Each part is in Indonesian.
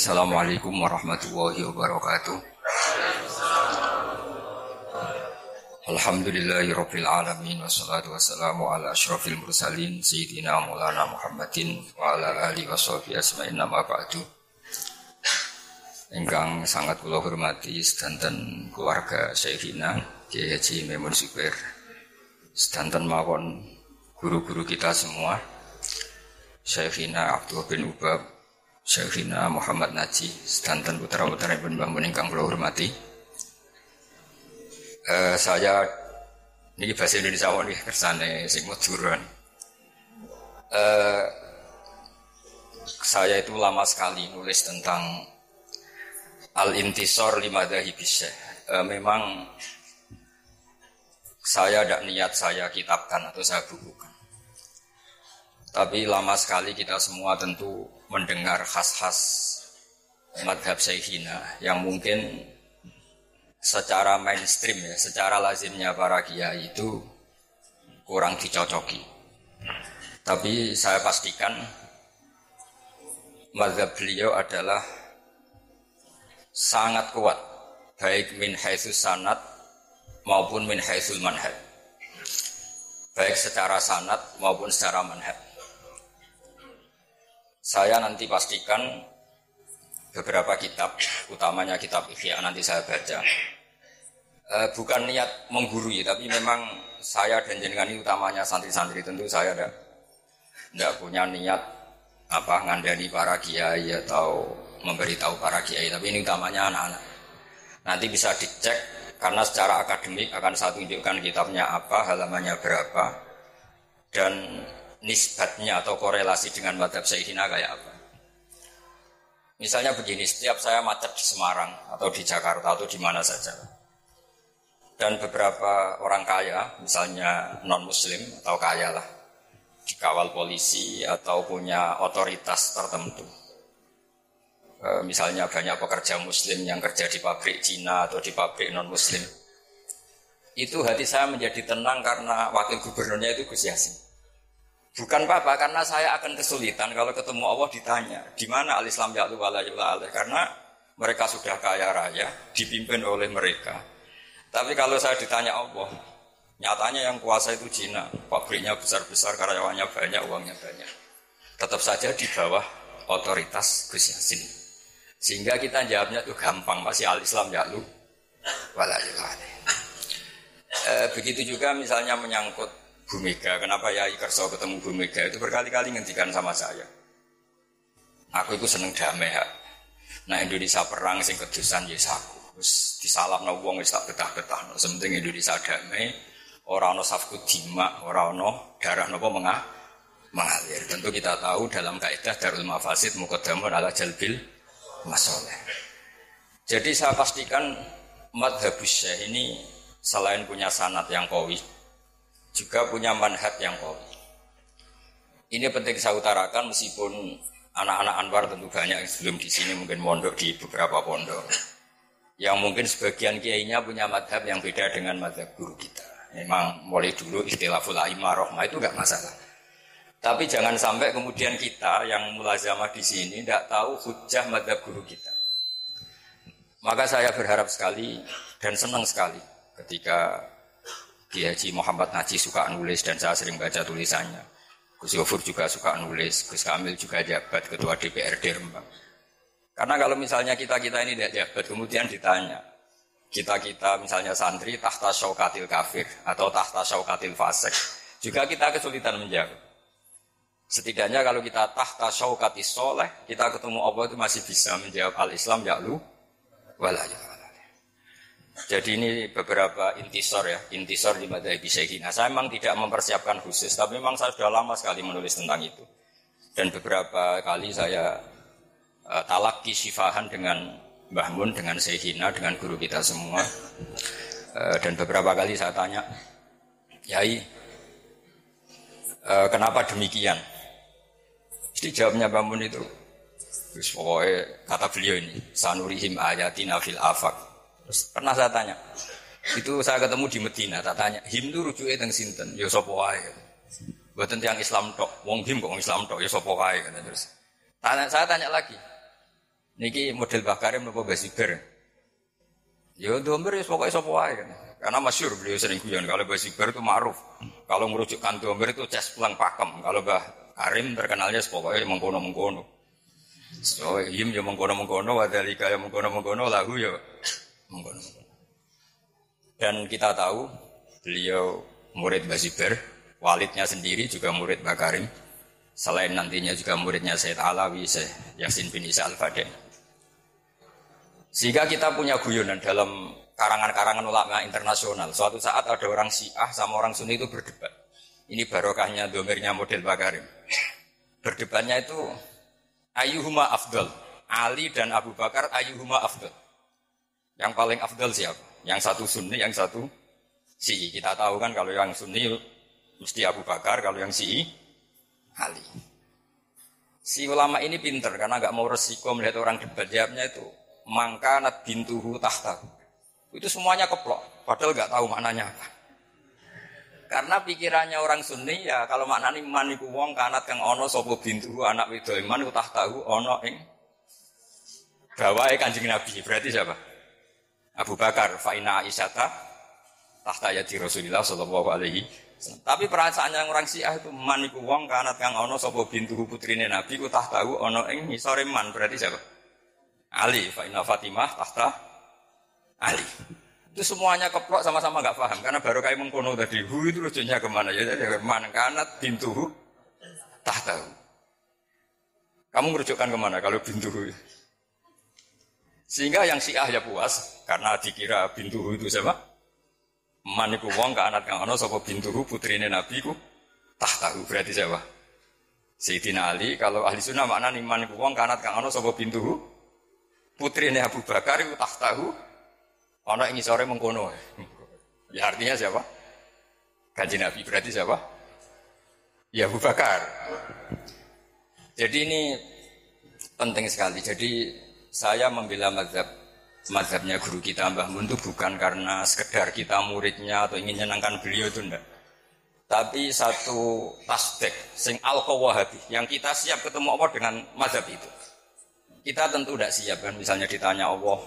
Assalamualaikum warahmatullahi wabarakatuh. Alhamdulillahi rabbil alamin wassalatu wassalamu ala asyrafil mursalin sayyidina Maulana Muhammadin wa ala alihi washabihi asma'in nama ba'du. Engkang sangat kula hormati sedanten keluarga Syekhina Kiai Haji Maimun Zubair. Sedanten mawon guru-guru kita semua. Syekhina Abdul bin Ubab, Syekhina Muhammad Naji, sedanten putra-putra Ibn Bambun ingkang kula hormati. Uh, saya ini bahasa Indonesia nih kersane sing. Uh, saya itu lama sekali nulis tentang al-intisor lima dahibisya. Uh, memang saya tidak niat saya kitabkan atau saya bukukan. Tapi lama sekali kita semua tentu mendengar khas-khas madhab Syekhina yang mungkin secara mainstream ya, secara lazimnya para kiai itu kurang dicocoki. Tapi saya pastikan mazhab beliau adalah sangat kuat baik min haitsus sanat maupun min haitsul manhaj. Baik secara sanat maupun secara manhaj. Saya nanti pastikan beberapa kitab, utamanya kitab Ihya nanti saya baca. E, bukan niat menggurui, tapi memang saya dan jenengan ini utamanya santri-santri tentu saya ada tidak punya niat apa ngandani para kiai atau memberitahu para kiai, tapi ini utamanya anak-anak. Nanti bisa dicek karena secara akademik akan saya tunjukkan kitabnya apa, halamannya berapa, dan nisbatnya atau korelasi dengan madhab Sayyidina kayak apa. Misalnya begini, setiap saya macet di Semarang atau di Jakarta atau di mana saja. Dan beberapa orang kaya, misalnya non-muslim atau kaya lah, dikawal polisi atau punya otoritas tertentu. E, misalnya banyak pekerja muslim yang kerja di pabrik Cina atau di pabrik non-muslim. Itu hati saya menjadi tenang karena wakil gubernurnya itu Gus Yasin. Bukan apa-apa, karena saya akan kesulitan kalau ketemu Allah ditanya, di mana al-Islam ya Allah karena mereka sudah kaya raya, dipimpin oleh mereka. Tapi kalau saya ditanya Allah, nyatanya yang kuasa itu Cina, pabriknya besar-besar, karyawannya banyak, uangnya banyak. Tetap saja di bawah otoritas Gus Yasin. Sehingga kita jawabnya tuh gampang, masih al-Islam ya lu e, begitu juga misalnya menyangkut Bu Mega. Kenapa ya Kerso ketemu Bu Mega itu berkali-kali ngendikan sama saya. Aku itu seneng damai ya. Nah Indonesia perang sing kedusan ya aku. Terus disalam no wong wis tak betah-betah. Sementing Indonesia damai, orang no safku dima, orang no darah nopo mengah mengalir. Tentu kita tahu dalam kaidah Darul Mafasid Muqaddamun ala Jalbil Masoleh. Jadi saya pastikan madhabus ini selain punya sanat yang kawi, juga punya manhat yang kowi. Ini penting saya utarakan meskipun anak-anak Anwar tentu banyak yang sebelum di sini mungkin mondok di beberapa pondok. Yang mungkin sebagian kiainya punya madhab yang beda dengan madhab guru kita. Memang mulai dulu istilah fula'imah rohmah itu nggak masalah. Tapi jangan sampai kemudian kita yang mulazamah di sini tidak tahu hujah madhab guru kita. Maka saya berharap sekali dan senang sekali ketika Kiai Haji Muhammad Naji suka nulis dan saya sering baca tulisannya. Gus Yofur juga suka nulis, Gus Kamil juga jabat ketua DPRD Rembang. Karena kalau misalnya kita-kita ini tidak jabat, kemudian ditanya, kita-kita misalnya santri tahta syaukatil kafir atau tahta syaukatil fasek, juga kita kesulitan menjawab. Setidaknya kalau kita tahta syaukatis soleh, kita ketemu Allah itu masih bisa menjawab al-Islam ya lu walayah. Jadi ini beberapa intisor ya, intisor di madhabi Syekhina. Saya memang tidak mempersiapkan khusus, tapi memang saya sudah lama sekali menulis tentang itu. Dan beberapa kali saya uh, talaki sifahan dengan Mbah Mun, dengan Syekhina, dengan guru kita semua. Uh, dan beberapa kali saya tanya, Yai, uh, kenapa demikian? Jadi jawabnya Mbah Mun itu, pokoknya kata beliau ini, sanurihim ayatina fil afak Terus pernah saya tanya, itu saya ketemu di Medina, tak tanya, him itu rujuknya teng sinten, ya sapa wae. Buatan yang Islam tok, wong him kok Islam tok, ya sapa wae terus. Tanya, saya tanya lagi. Niki model Bakarim nopo Basiber. Yo domber ya pokoknya sapa wae. Karena masyur beliau sering guyon kalau Basiber itu ma'ruf. Kalau merujukkan domber itu ces pulang pakem. Kalau Mbah Karim terkenalnya pokoknya mengkono-mengkono. So, yim ya mengkono-mengkono, wadalika ya mengkono-mengkono, lahu ya. Dan kita tahu beliau murid Basiber, walidnya sendiri juga murid Bakarim. Selain nantinya juga muridnya Said Alawi, Syekh Yasin bin Isa Al-Fadil. Sehingga kita punya guyonan dalam karangan-karangan ulama internasional. Suatu saat ada orang Syiah sama orang Sunni itu berdebat. Ini barokahnya domirnya model Bakarim. Berdebatnya itu ayuhuma afdal. Ali dan Abu Bakar ayuhuma afdal. Yang paling afdal siapa? Yang satu Sunni, yang satu Syi'i. Kita tahu kan kalau yang Sunni mesti Abu Bakar, kalau yang Syi'i Ali. Si ulama ini pinter karena nggak mau resiko melihat orang debat. Jawabnya itu mangkanat bintuhu tahta. Itu semuanya keplok, padahal nggak tahu maknanya apa. Karena pikirannya orang Sunni ya kalau maknanya man iku wong kanat kang ono sopo bintuhu anak wedok iman tahtahu ono ing bawahe Kanjeng Nabi. Berarti siapa? Abu Bakar faina Aisyata tahta di Rasulullah sallallahu alaihi tapi perasaannya orang Syiah itu man iku wong kanat ono sopo bintuhu putrine Nabi ku tahtahu ono ing ngisore man. Berarti siapa? Ali, fa inna Fatimah tahta Ali. Itu semuanya keplok sama-sama nggak paham karena baru kayak mengkono tadi. Hu itu lucunya ke mana ya? Jadi man kanat bintuhu tahta. Kamu merujukkan ke mana kalau bintuhu? Sehingga yang Syiah ya puas karena dikira bintuhu itu siapa? Man iku wong ke anak kang ana sapa bintuhu putrine Nabi ku tahtahu berarti siapa? Sayyidina Ali kalau ahli sunnah makna man iku wong ke anak kang ana sapa bintuhu? Putri ini Abu Bakar itu tak tahu ono ini sore mengkono. Ya artinya siapa? Kaji Nabi berarti siapa? Ya Abu Bakar. Jadi ini penting sekali. Jadi saya membela mazhab mazhabnya guru kita Mbah Mun itu bukan karena sekedar kita muridnya atau ingin menyenangkan beliau itu enggak tapi satu tasdek sing al yang kita siap ketemu Allah dengan mazhab itu kita tentu tidak siap kan, misalnya ditanya Allah,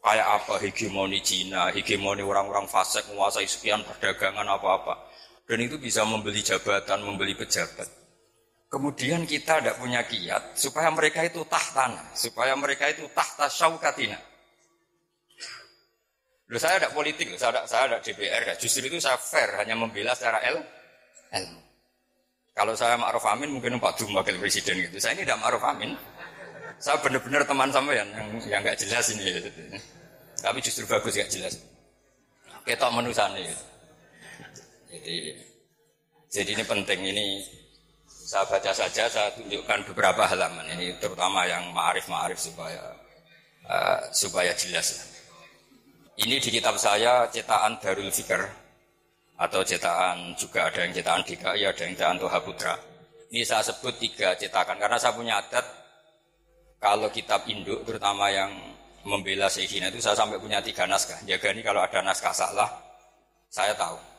kayak apa hegemoni Cina, hegemoni orang-orang fasik menguasai sekian perdagangan apa-apa. Dan itu bisa membeli jabatan, membeli pejabat. Kemudian kita tidak punya kiat supaya mereka itu tahtana, supaya mereka itu tahta syaukatina. Loh, saya ada politik, loh. saya ada, saya ada DPR, justru itu saya fair, hanya membela secara L, ilmu. Kalau saya Ma'ruf Amin mungkin Pak Dum wakil presiden gitu. Saya ini tidak Ma'ruf Amin. Saya benar-benar teman sama yang yang nggak jelas ini. Tapi justru bagus nggak jelas. Kita menusane. Jadi jadi ini penting ini saya baca saja saya tunjukkan beberapa halaman ini terutama yang ma'arif-ma'arif supaya uh, supaya jelas. Ini di kitab saya cetakan Darul Fikr atau cetakan juga ada yang cetakan DKI, ada yang cetakan Toha Putra. Ini saya sebut tiga cetakan karena saya punya adat kalau kitab induk terutama yang membela Sayyidina itu saya sampai punya tiga naskah. Jaga ini kalau ada naskah salah, saya tahu.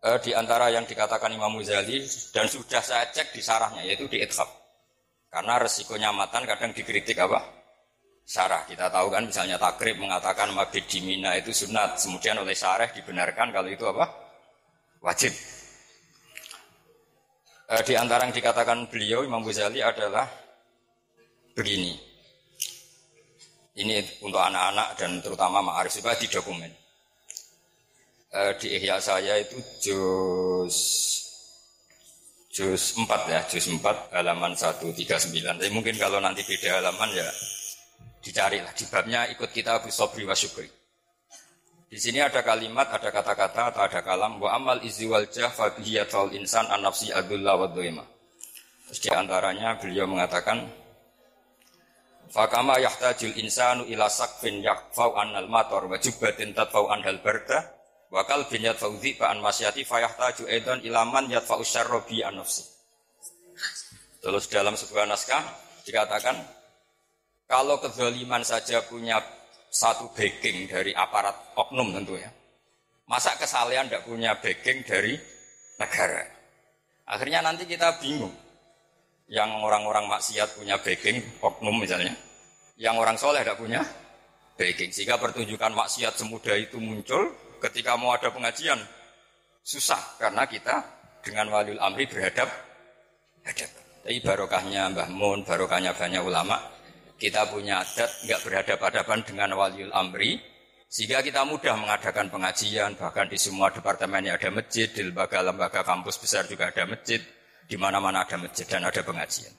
E, di antara yang dikatakan Imam Muzali dan sudah saya cek di sarahnya yaitu di Ithab. Karena resikonya matan kadang dikritik apa? Sarah. Kita tahu kan misalnya takrib mengatakan mabid dimina itu sunat. Kemudian oleh syarah dibenarkan kalau itu apa? Wajib. E, di antara yang dikatakan beliau Imam Ghazali adalah begini. Ini untuk anak-anak dan terutama Ma'arif juga di dokumen. E, di ihya saya itu juz juz 4 ya, juz 4 halaman 139. Tapi mungkin kalau nanti beda halaman ya dicarilah. Di babnya ikut kita Abu Sobri wa Syukri. Di sini ada kalimat, ada kata-kata, atau ada kalam. Wa amal izi wal jah insan an nafsi adullah wa Terus di antaranya beliau mengatakan Fakama yahtajul insanu ila sakfin yakfau annal mator wa jubbatin tatfau anhal barda wa kalbin yadfau dhiba an masyati fayahtaju edan ilaman yadfau syarra bi an nafsi. Terus dalam sebuah naskah dikatakan kalau kezaliman saja punya satu backing dari aparat oknum tentu ya. Masa kesalahan tidak punya backing dari negara? Akhirnya nanti kita bingung. Yang orang-orang maksiat punya backing, oknum misalnya. Yang orang soleh tidak punya backing. Sehingga pertunjukan maksiat semudah itu muncul ketika mau ada pengajian. Susah, karena kita dengan waliul amri berhadap hadap. Tapi barokahnya Mbah Mun, barokahnya banyak ulama, kita punya adat nggak berhadapan-hadapan dengan waliul amri, sehingga kita mudah mengadakan pengajian, bahkan di semua departemen ada masjid, di lembaga-lembaga kampus besar juga ada masjid, di mana-mana ada masjid dan ada pengajian.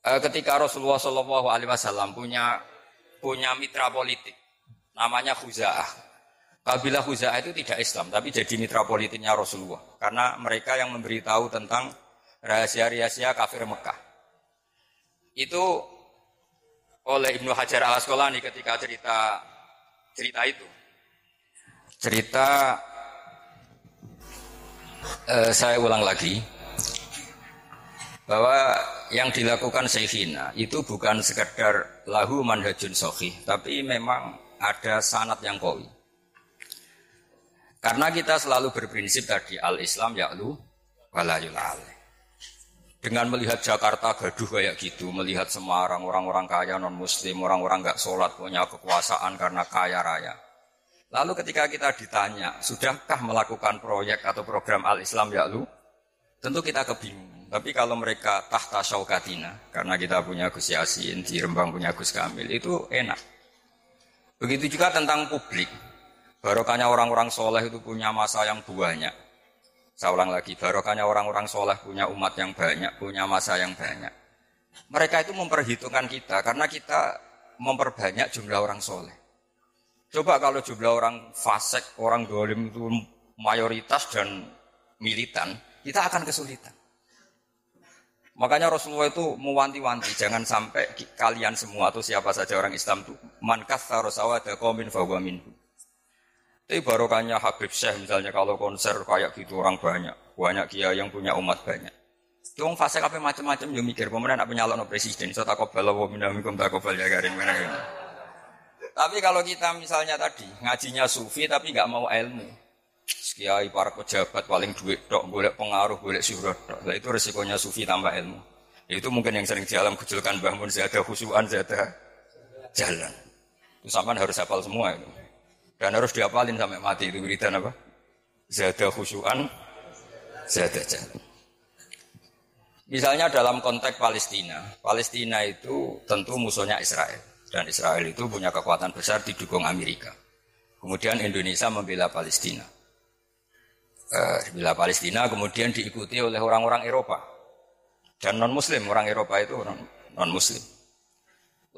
E, ketika Rasulullah Shallallahu Alaihi Wasallam punya punya mitra politik, namanya Khuza'ah. Kabilah Khuza'ah itu tidak Islam, tapi jadi mitra politiknya Rasulullah. Karena mereka yang memberitahu tentang rahasia-rahasia kafir Mekah itu oleh Ibnu Hajar al Asqalani ketika cerita cerita itu. Cerita eh, saya ulang lagi bahwa yang dilakukan Syekhina itu bukan sekedar lahu manhajun sohi, tapi memang ada sanat yang koi. Karena kita selalu berprinsip tadi al-Islam ya'lu walayul alih. Dengan melihat Jakarta gaduh kayak gitu, melihat Semarang orang-orang kaya non Muslim, orang-orang nggak sholat punya kekuasaan karena kaya raya. Lalu ketika kita ditanya, sudahkah melakukan proyek atau program Al Islam ya lu? Tentu kita kebingungan. Tapi kalau mereka tahta syaukatina, karena kita punya Gus Yasin, di Rembang punya Gus Kamil, itu enak. Begitu juga tentang publik. Barokahnya orang-orang soleh itu punya masa yang banyak. Saya ulang lagi, barokahnya orang-orang soleh punya umat yang banyak, punya masa yang banyak. Mereka itu memperhitungkan kita karena kita memperbanyak jumlah orang soleh. Coba kalau jumlah orang fasek, orang dolim itu mayoritas dan militan, kita akan kesulitan. Makanya Rasulullah itu mewanti-wanti, jangan sampai kalian semua atau siapa saja orang Islam itu man kathara sawada qaumin fahuwa minhu. Tapi barokahnya Habib Syekh misalnya kalau konser kayak gitu orang banyak, banyak kiai yang punya umat banyak. Itu orang fase apa macam-macam yang mikir pemerintah nak penyalon no presiden, so takobal wa minamikum takobal ya garing mana. Tapi kalau kita misalnya tadi ngajinya sufi tapi nggak mau ilmu, kiai para pejabat paling duit dok, boleh pengaruh, boleh syuhrat dok. Itu resikonya sufi tambah ilmu. Itu mungkin yang sering di alam kecilkan bangun zada khusyuan zada jalan. Itu sampai harus hafal semua itu. Dan harus diapalin sampai mati itu wiridan apa? Zada khusyuan, zada jahat. Misalnya dalam konteks Palestina, Palestina itu tentu musuhnya Israel. Dan Israel itu punya kekuatan besar didukung Amerika. Kemudian Indonesia membela Palestina. Eh, bela Palestina kemudian diikuti oleh orang-orang Eropa. Dan non-Muslim, orang Eropa itu orang non-Muslim.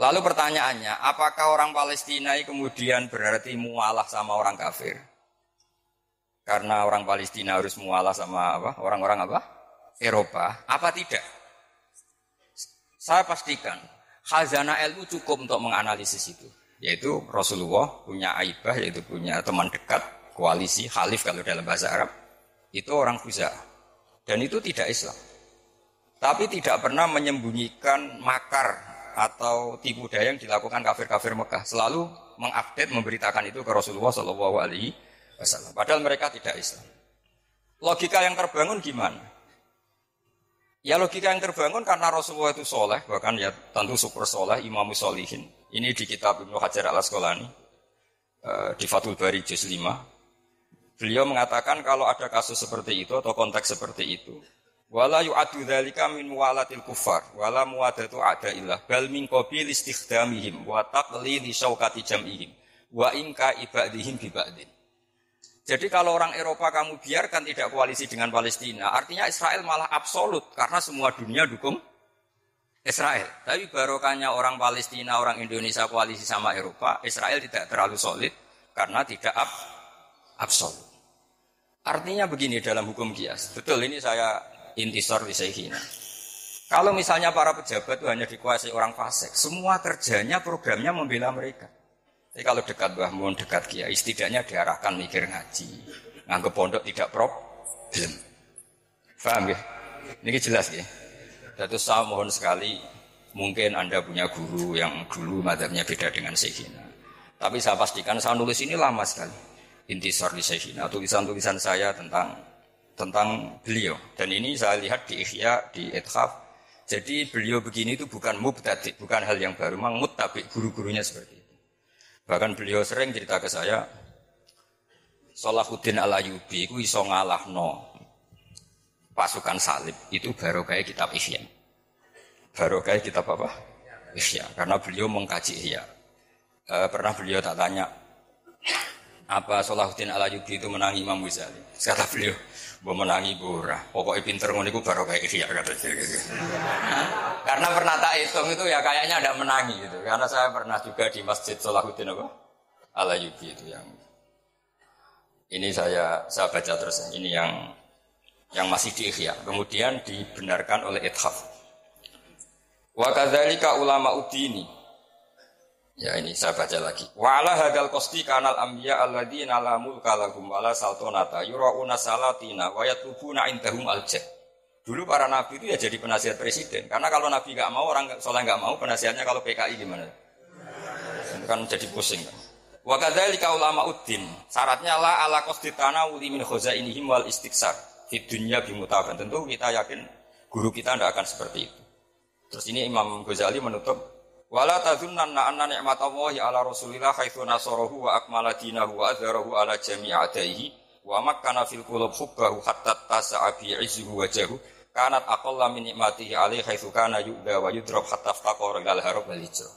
Lalu pertanyaannya, apakah orang Palestina kemudian berarti mualah sama orang kafir? Karena orang Palestina harus mualah sama apa? Orang-orang apa? Eropa. Apa tidak? Saya pastikan, khazanah ilmu cukup untuk menganalisis itu. Yaitu Rasulullah punya aibah, yaitu punya teman dekat, koalisi, khalif kalau dalam bahasa Arab. Itu orang Khuzah. Dan itu tidak Islam. Tapi tidak pernah menyembunyikan makar atau tipu daya yang dilakukan kafir-kafir Mekah selalu mengupdate memberitakan itu ke Rasulullah Shallallahu Alaihi Wasallam. Padahal mereka tidak Islam. Logika yang terbangun gimana? Ya logika yang terbangun karena Rasulullah itu soleh, bahkan ya tentu super soleh, imam solihin. Ini di kitab Ibnu Hajar al Asqalani uh, di Fathul Bari juz 5. Beliau mengatakan kalau ada kasus seperti itu atau konteks seperti itu, Wala yu'adu dzalika min muwalatil kufar wala muwadatu ada illah bal min qabil istikhdamihim wa taqlili syaukati jam'ihim wa inka ibadihim bi ba'din. Jadi kalau orang Eropa kamu biarkan tidak koalisi dengan Palestina, artinya Israel malah absolut karena semua dunia dukung Israel. Tapi barokahnya orang Palestina, orang Indonesia koalisi sama Eropa, Israel tidak terlalu solid karena tidak ab absolut. Artinya begini dalam hukum kias. Betul ini saya intisor wisaihina. Kalau misalnya para pejabat itu hanya dikuasai orang fasik, semua kerjanya programnya membela mereka. Tapi kalau dekat Mbah Mun, dekat Kiai, setidaknya diarahkan mikir ngaji. Nganggep pondok tidak problem. Faham ya? Ini jelas ya. Dan saya mohon sekali, mungkin Anda punya guru yang dulu madhabnya beda dengan Syekhina. Tapi saya pastikan saya nulis ini lama sekali. Intisor di Syekhina, tulisan-tulisan saya tentang tentang beliau. Dan ini saya lihat di Ihya, di Ithaf. Jadi beliau begini itu bukan mubtadi, bukan hal yang baru. Memang mutabik guru-gurunya seperti itu. Bahkan beliau sering cerita ke saya, Salahuddin al-Ayubi itu iso ngalahno pasukan salib itu baru kayak kitab Ihya. Baru kayak kitab apa? Ihya. Karena beliau mengkaji Ihya. E, pernah beliau tak tanya, apa Salahuddin al-Ayubi itu menangi Imam Ghazali? Kata beliau, Gue menangi burah. Pokoknya pinter ngono iku baru kayak Ihya kata gitu. Karena pernah tak hitung itu ya kayaknya ada menangi gitu. Karena saya pernah juga di Masjid Salahuddin apa? Al-Ayubi itu yang ini saya saya baca terus ini yang yang masih di Ihya. Kemudian dibenarkan oleh Ithaf. Wa kadzalika ulama udini Ya ini saya baca lagi. Wa ala hadal qasti kanal anbiya alladzina la mulka lahum saltonata yurauna salatina wa yatlubuna indahum. Dulu para nabi itu ya jadi penasihat presiden. Karena kalau nabi nggak mau orang soleh nggak mau penasihatnya kalau PKI gimana? Kan jadi pusing kan. Wa kadzalika ulama uddin. Syaratnya la ala qasti tanawuli min khazainihim wal istiksar. Di dunia bimutaban. Tentu kita yakin guru kita tidak akan seperti itu. Terus ini Imam Ghazali menutup Wala tadzunnanna anna ni'matallahi ala Rasulillah haitsu nasarahu wa akmala dinahu wa adzharahu ala jami'i adaihi wa makkana fil qulub hubbahu hatta tasa'a bi izzuhu wajahu kanat aqalla min ni'matihi alaihi haitsu kana yu'da wa yudrab hatta faqara ilal harab wal hijrah.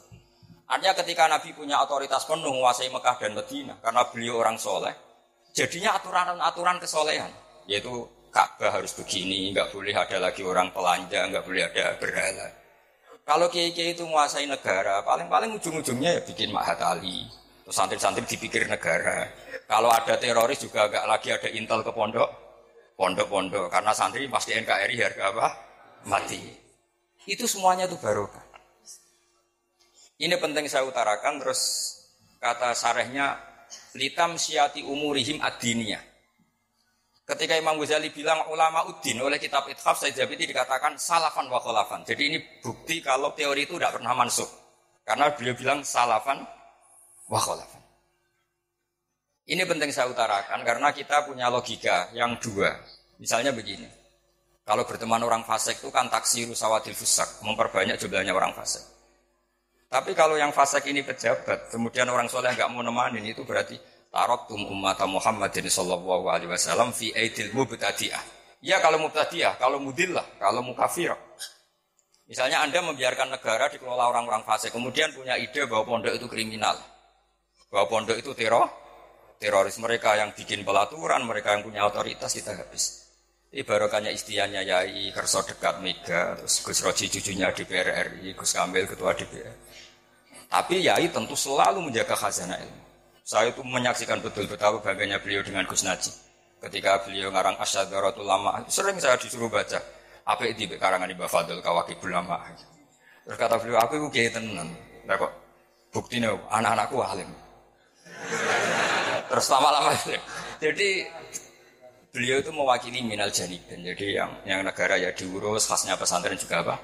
Artinya ketika Nabi punya otoritas penuh menguasai Mekah dan Madinah karena beliau orang soleh, jadinya aturan-aturan kesolehan, yaitu Ka'bah harus begini, nggak boleh ada lagi orang pelanja, nggak boleh ada berhala. Kalau kiai-kiai itu menguasai negara, paling-paling ujung-ujungnya ya bikin Mahat Ali. Terus santri-santri dipikir negara. Kalau ada teroris juga agak lagi ada intel ke pondok, pondok-pondok. Karena santri pasti NKRI harga apa? Mati. Itu semuanya itu barokah. Ini penting saya utarakan terus kata sarehnya litam siati umurihim adiniyah. Ketika Imam Ghazali bilang ulama udin oleh kitab Ithaf saya itu dikatakan salafan wa kholafan. Jadi ini bukti kalau teori itu tidak pernah masuk. Karena beliau bilang salafan wa kholafan. Ini penting saya utarakan karena kita punya logika yang dua. Misalnya begini. Kalau berteman orang fasik itu kan taksiru sawadil fusak. Memperbanyak jumlahnya orang fasik. Tapi kalau yang fasik ini pejabat, kemudian orang soleh nggak mau nemanin itu berarti taraktum ummata Muhammadin sallallahu alaihi wasallam fi aidil mubtadi'ah. Ya kalau mubtadi'ah, kalau mudillah, kalau mukafir. Misalnya Anda membiarkan negara dikelola orang-orang fasik, kemudian punya ide bahwa pondok itu kriminal. Bahwa pondok itu teror, teroris mereka yang bikin pelaturan, mereka yang punya otoritas kita habis. Ini barokahnya istiannya Yai Kerso dekat Mega, terus Gus Roji cucunya DPR RI, Gus Kamil ketua DPR. Tapi Yai tentu selalu menjaga khazanah ilmu. Saya itu menyaksikan betul betapa bangganya beliau dengan Gus Naji. Ketika beliau ngarang Asyadaratul Lama, sering saya disuruh baca. Apa itu karangan Mbak Fadl Kawakibul Lama. Terus kata beliau, aku itu kiai tenan. Nah kok buktinya anak-anakku alim. Terus lama-lama Jadi beliau itu mewakili minal janibin. Jadi yang yang negara ya diurus, khasnya pesantren juga apa?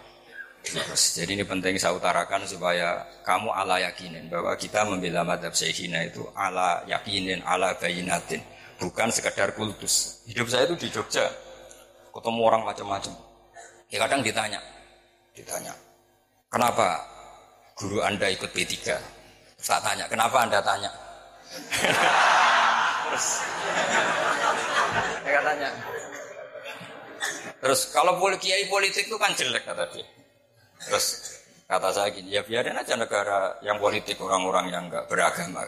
Terus, jadi ini penting saya utarakan supaya kamu ala yakinin bahwa kita membela madhab syekhina itu ala yakinin, ala bayinatin, bukan sekedar kultus. Hidup saya itu di Jogja, ketemu orang macam-macam. Ya kadang ditanya, ditanya, kenapa guru anda ikut P3? Saya tanya, kenapa anda tanya? Terus, saya tanya, Terus kalau kiai politik itu kan jelek kata dia. Terus kata saya gini, ya biarin aja negara yang politik orang-orang yang nggak beragama.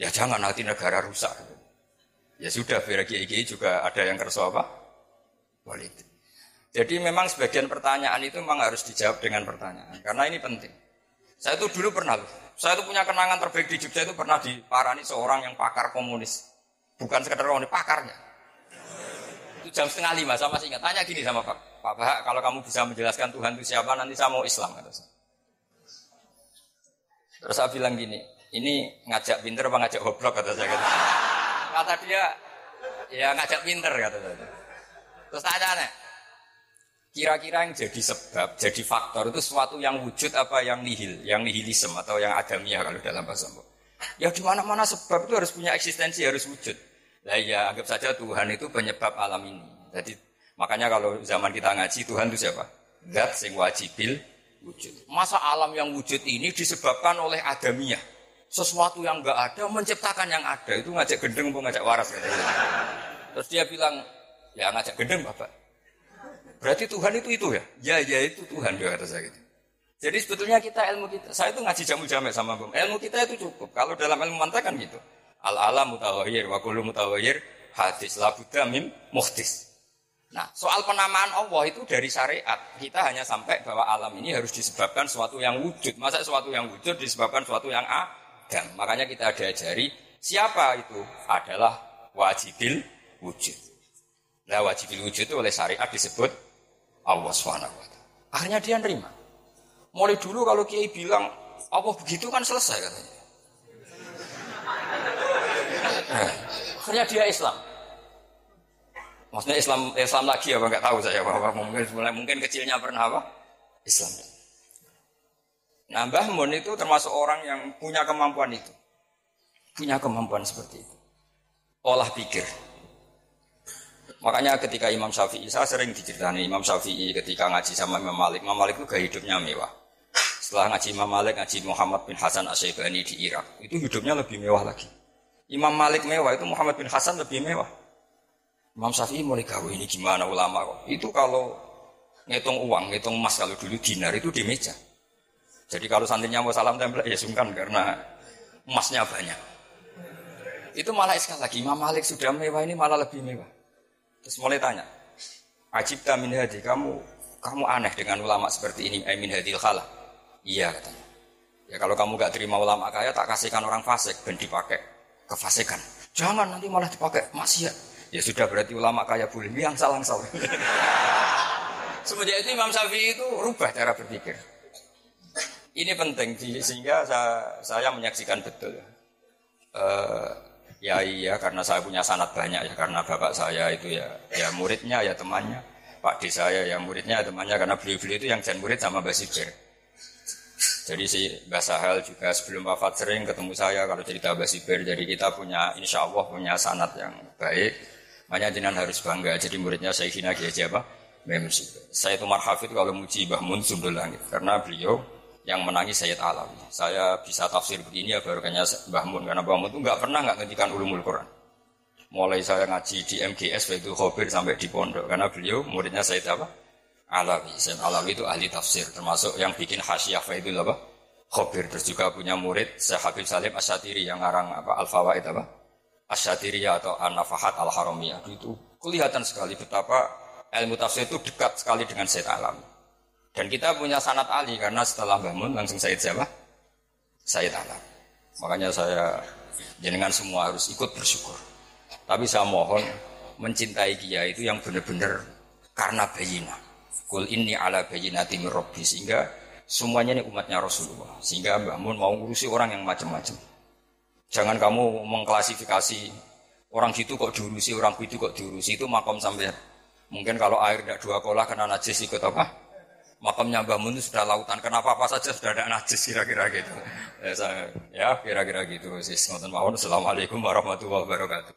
Ya jangan nanti negara rusak. Ya sudah, biar kiai juga ada yang kerso apa? Politik. Jadi memang sebagian pertanyaan itu memang harus dijawab dengan pertanyaan. Karena ini penting. Saya itu dulu pernah. Saya itu punya kenangan terbaik di Jogja itu pernah diparani seorang yang pakar komunis. Bukan sekedar orang pakarnya. Itu jam setengah lima, sama masih ingat. Tanya gini sama Pak. Pak Bahak, kalau kamu bisa menjelaskan Tuhan itu siapa, nanti saya mau Islam. Kata saya. Terus saya bilang gini, ini ngajak pinter apa ngajak goblok kata saya. Kata, kata dia, ya ngajak pinter kata saya. Terus tanya nih, kira-kira yang jadi sebab, jadi faktor itu sesuatu yang wujud apa yang nihil, yang nihilisme atau yang adamiah kalau dalam bahasa Mbok. Ya di mana-mana sebab itu harus punya eksistensi, harus wujud. Nah ya anggap saja Tuhan itu penyebab alam ini. Jadi makanya kalau zaman kita ngaji Tuhan itu siapa? Zat sing wajibil wujud. Masa alam yang wujud ini disebabkan oleh adamiyah. Sesuatu yang enggak ada menciptakan yang ada. Itu ngajak gendeng mau ngajak waras katanya. Terus dia bilang, ya ngajak gendeng Bapak. Berarti Tuhan itu itu ya? Ya, ya itu Tuhan dia kata saya gitu. Jadi sebetulnya kita ilmu kita, saya itu ngaji jamu jamek sama Bum. Ilmu kita itu cukup. Kalau dalam ilmu mantek kan gitu. Al alam mutawahir, wa kullu mutawahir hadis la mim muhtis. Nah, soal penamaan Allah itu dari syariat. Kita hanya sampai bahwa alam ini harus disebabkan sesuatu yang wujud. Masa sesuatu yang wujud disebabkan sesuatu yang adam. Makanya kita diajari siapa itu adalah wajibil wujud. Nah, wajibil wujud itu oleh syariat disebut Allah SWT. Akhirnya dia nerima. Mulai dulu kalau Kiai bilang Allah begitu kan selesai katanya. Nah, akhirnya dia Islam. Maksudnya Islam Islam lagi apa nggak tahu saya bahwa mungkin mungkin kecilnya pernah apa Islam. Nah Mbah Mun itu termasuk orang yang punya kemampuan itu, punya kemampuan seperti itu, olah pikir. Makanya ketika Imam Syafi'i, saya sering diceritakan Imam Syafi'i ketika ngaji sama Imam Malik, Imam Malik itu gaya hidupnya mewah. Setelah ngaji Imam Malik, ngaji Muhammad bin Hasan Asyaibani di Irak, itu hidupnya lebih mewah lagi. Imam Malik mewah, itu Muhammad bin Hasan lebih mewah. Imam Syafi'i mulai gawe ini gimana ulama kok. Itu kalau ngitung uang, ngitung emas kalau dulu dinar itu di meja. Jadi kalau santrinya mau salam tempel ya sungkan karena emasnya banyak. Itu malah sekali lagi Imam Malik sudah mewah ini malah lebih mewah. Terus mulai tanya, Ajib min hadi, kamu kamu aneh dengan ulama seperti ini, min hadil khala. Iya katanya. Ya kalau kamu gak terima ulama kaya tak kasihkan orang fasik ben dipakai kefasikan. Jangan nanti malah dipakai maksiat. Ya sudah berarti ulama kaya boleh yang salah salah. Semenjak itu Imam Syafi'i itu rubah cara berpikir. Ini penting sehingga saya, saya menyaksikan betul. Uh, ya iya karena saya punya sanat banyak ya karena bapak saya itu ya ya muridnya ya temannya Pak D saya ya muridnya ya temannya karena beliau-beliau itu yang jan murid sama Mbak Sibir. Jadi si Mbak Sahel juga sebelum wafat sering ketemu saya kalau cerita Mbak Sibir. Jadi kita punya insya Allah punya sanat yang baik Makanya jenengan harus bangga. Jadi muridnya saya Kiai Haji apa? Saya itu marhafid kalau muji Mbah Mun Sumber Langit. Karena beliau yang menangis Sayyid Alawi. Saya bisa tafsir begini ya baru kayaknya Mbah Mun. Karena Mbah Mun itu nggak pernah nggak ngendikan ulumul Quran. Mulai saya ngaji di MGS itu khobir sampai di pondok. Karena beliau muridnya Sayyid apa? Alawi. Sayyid Alawi itu ahli tafsir. Termasuk yang bikin hasyiah itu apa? Khobir. Terus juga punya murid Syekh Habib Salim Asyatiri yang ngarang apa? Al-Fawaid apa? Asyadiriyah atau An-Nafahat Al-Haramiyah itu kelihatan sekali betapa ilmu tafsir itu dekat sekali dengan Sayyid Alam. Dan kita punya sanat Ali karena setelah bangun langsung Sayyid siapa? Sayyid Alam. Makanya saya jenengan semua harus ikut bersyukur. Tapi saya mohon mencintai dia itu yang benar-benar karena bayina. Kul ini ala bayina timur Robbi sehingga semuanya ini umatnya Rasulullah. Sehingga Mbah Mun mau ngurusi orang yang macam-macam. Jangan kamu mengklasifikasi orang situ kok diurusi, orang itu kok diurusi. Itu makom sampai mungkin kalau air tidak dua kolah kena najis ikut apa? Makamnya Mbah Mun sudah lautan. Kenapa apa saja sudah ada najis kira-kira gitu. Ya, ya kira-kira gitu. Assalamualaikum warahmatullahi wabarakatuh.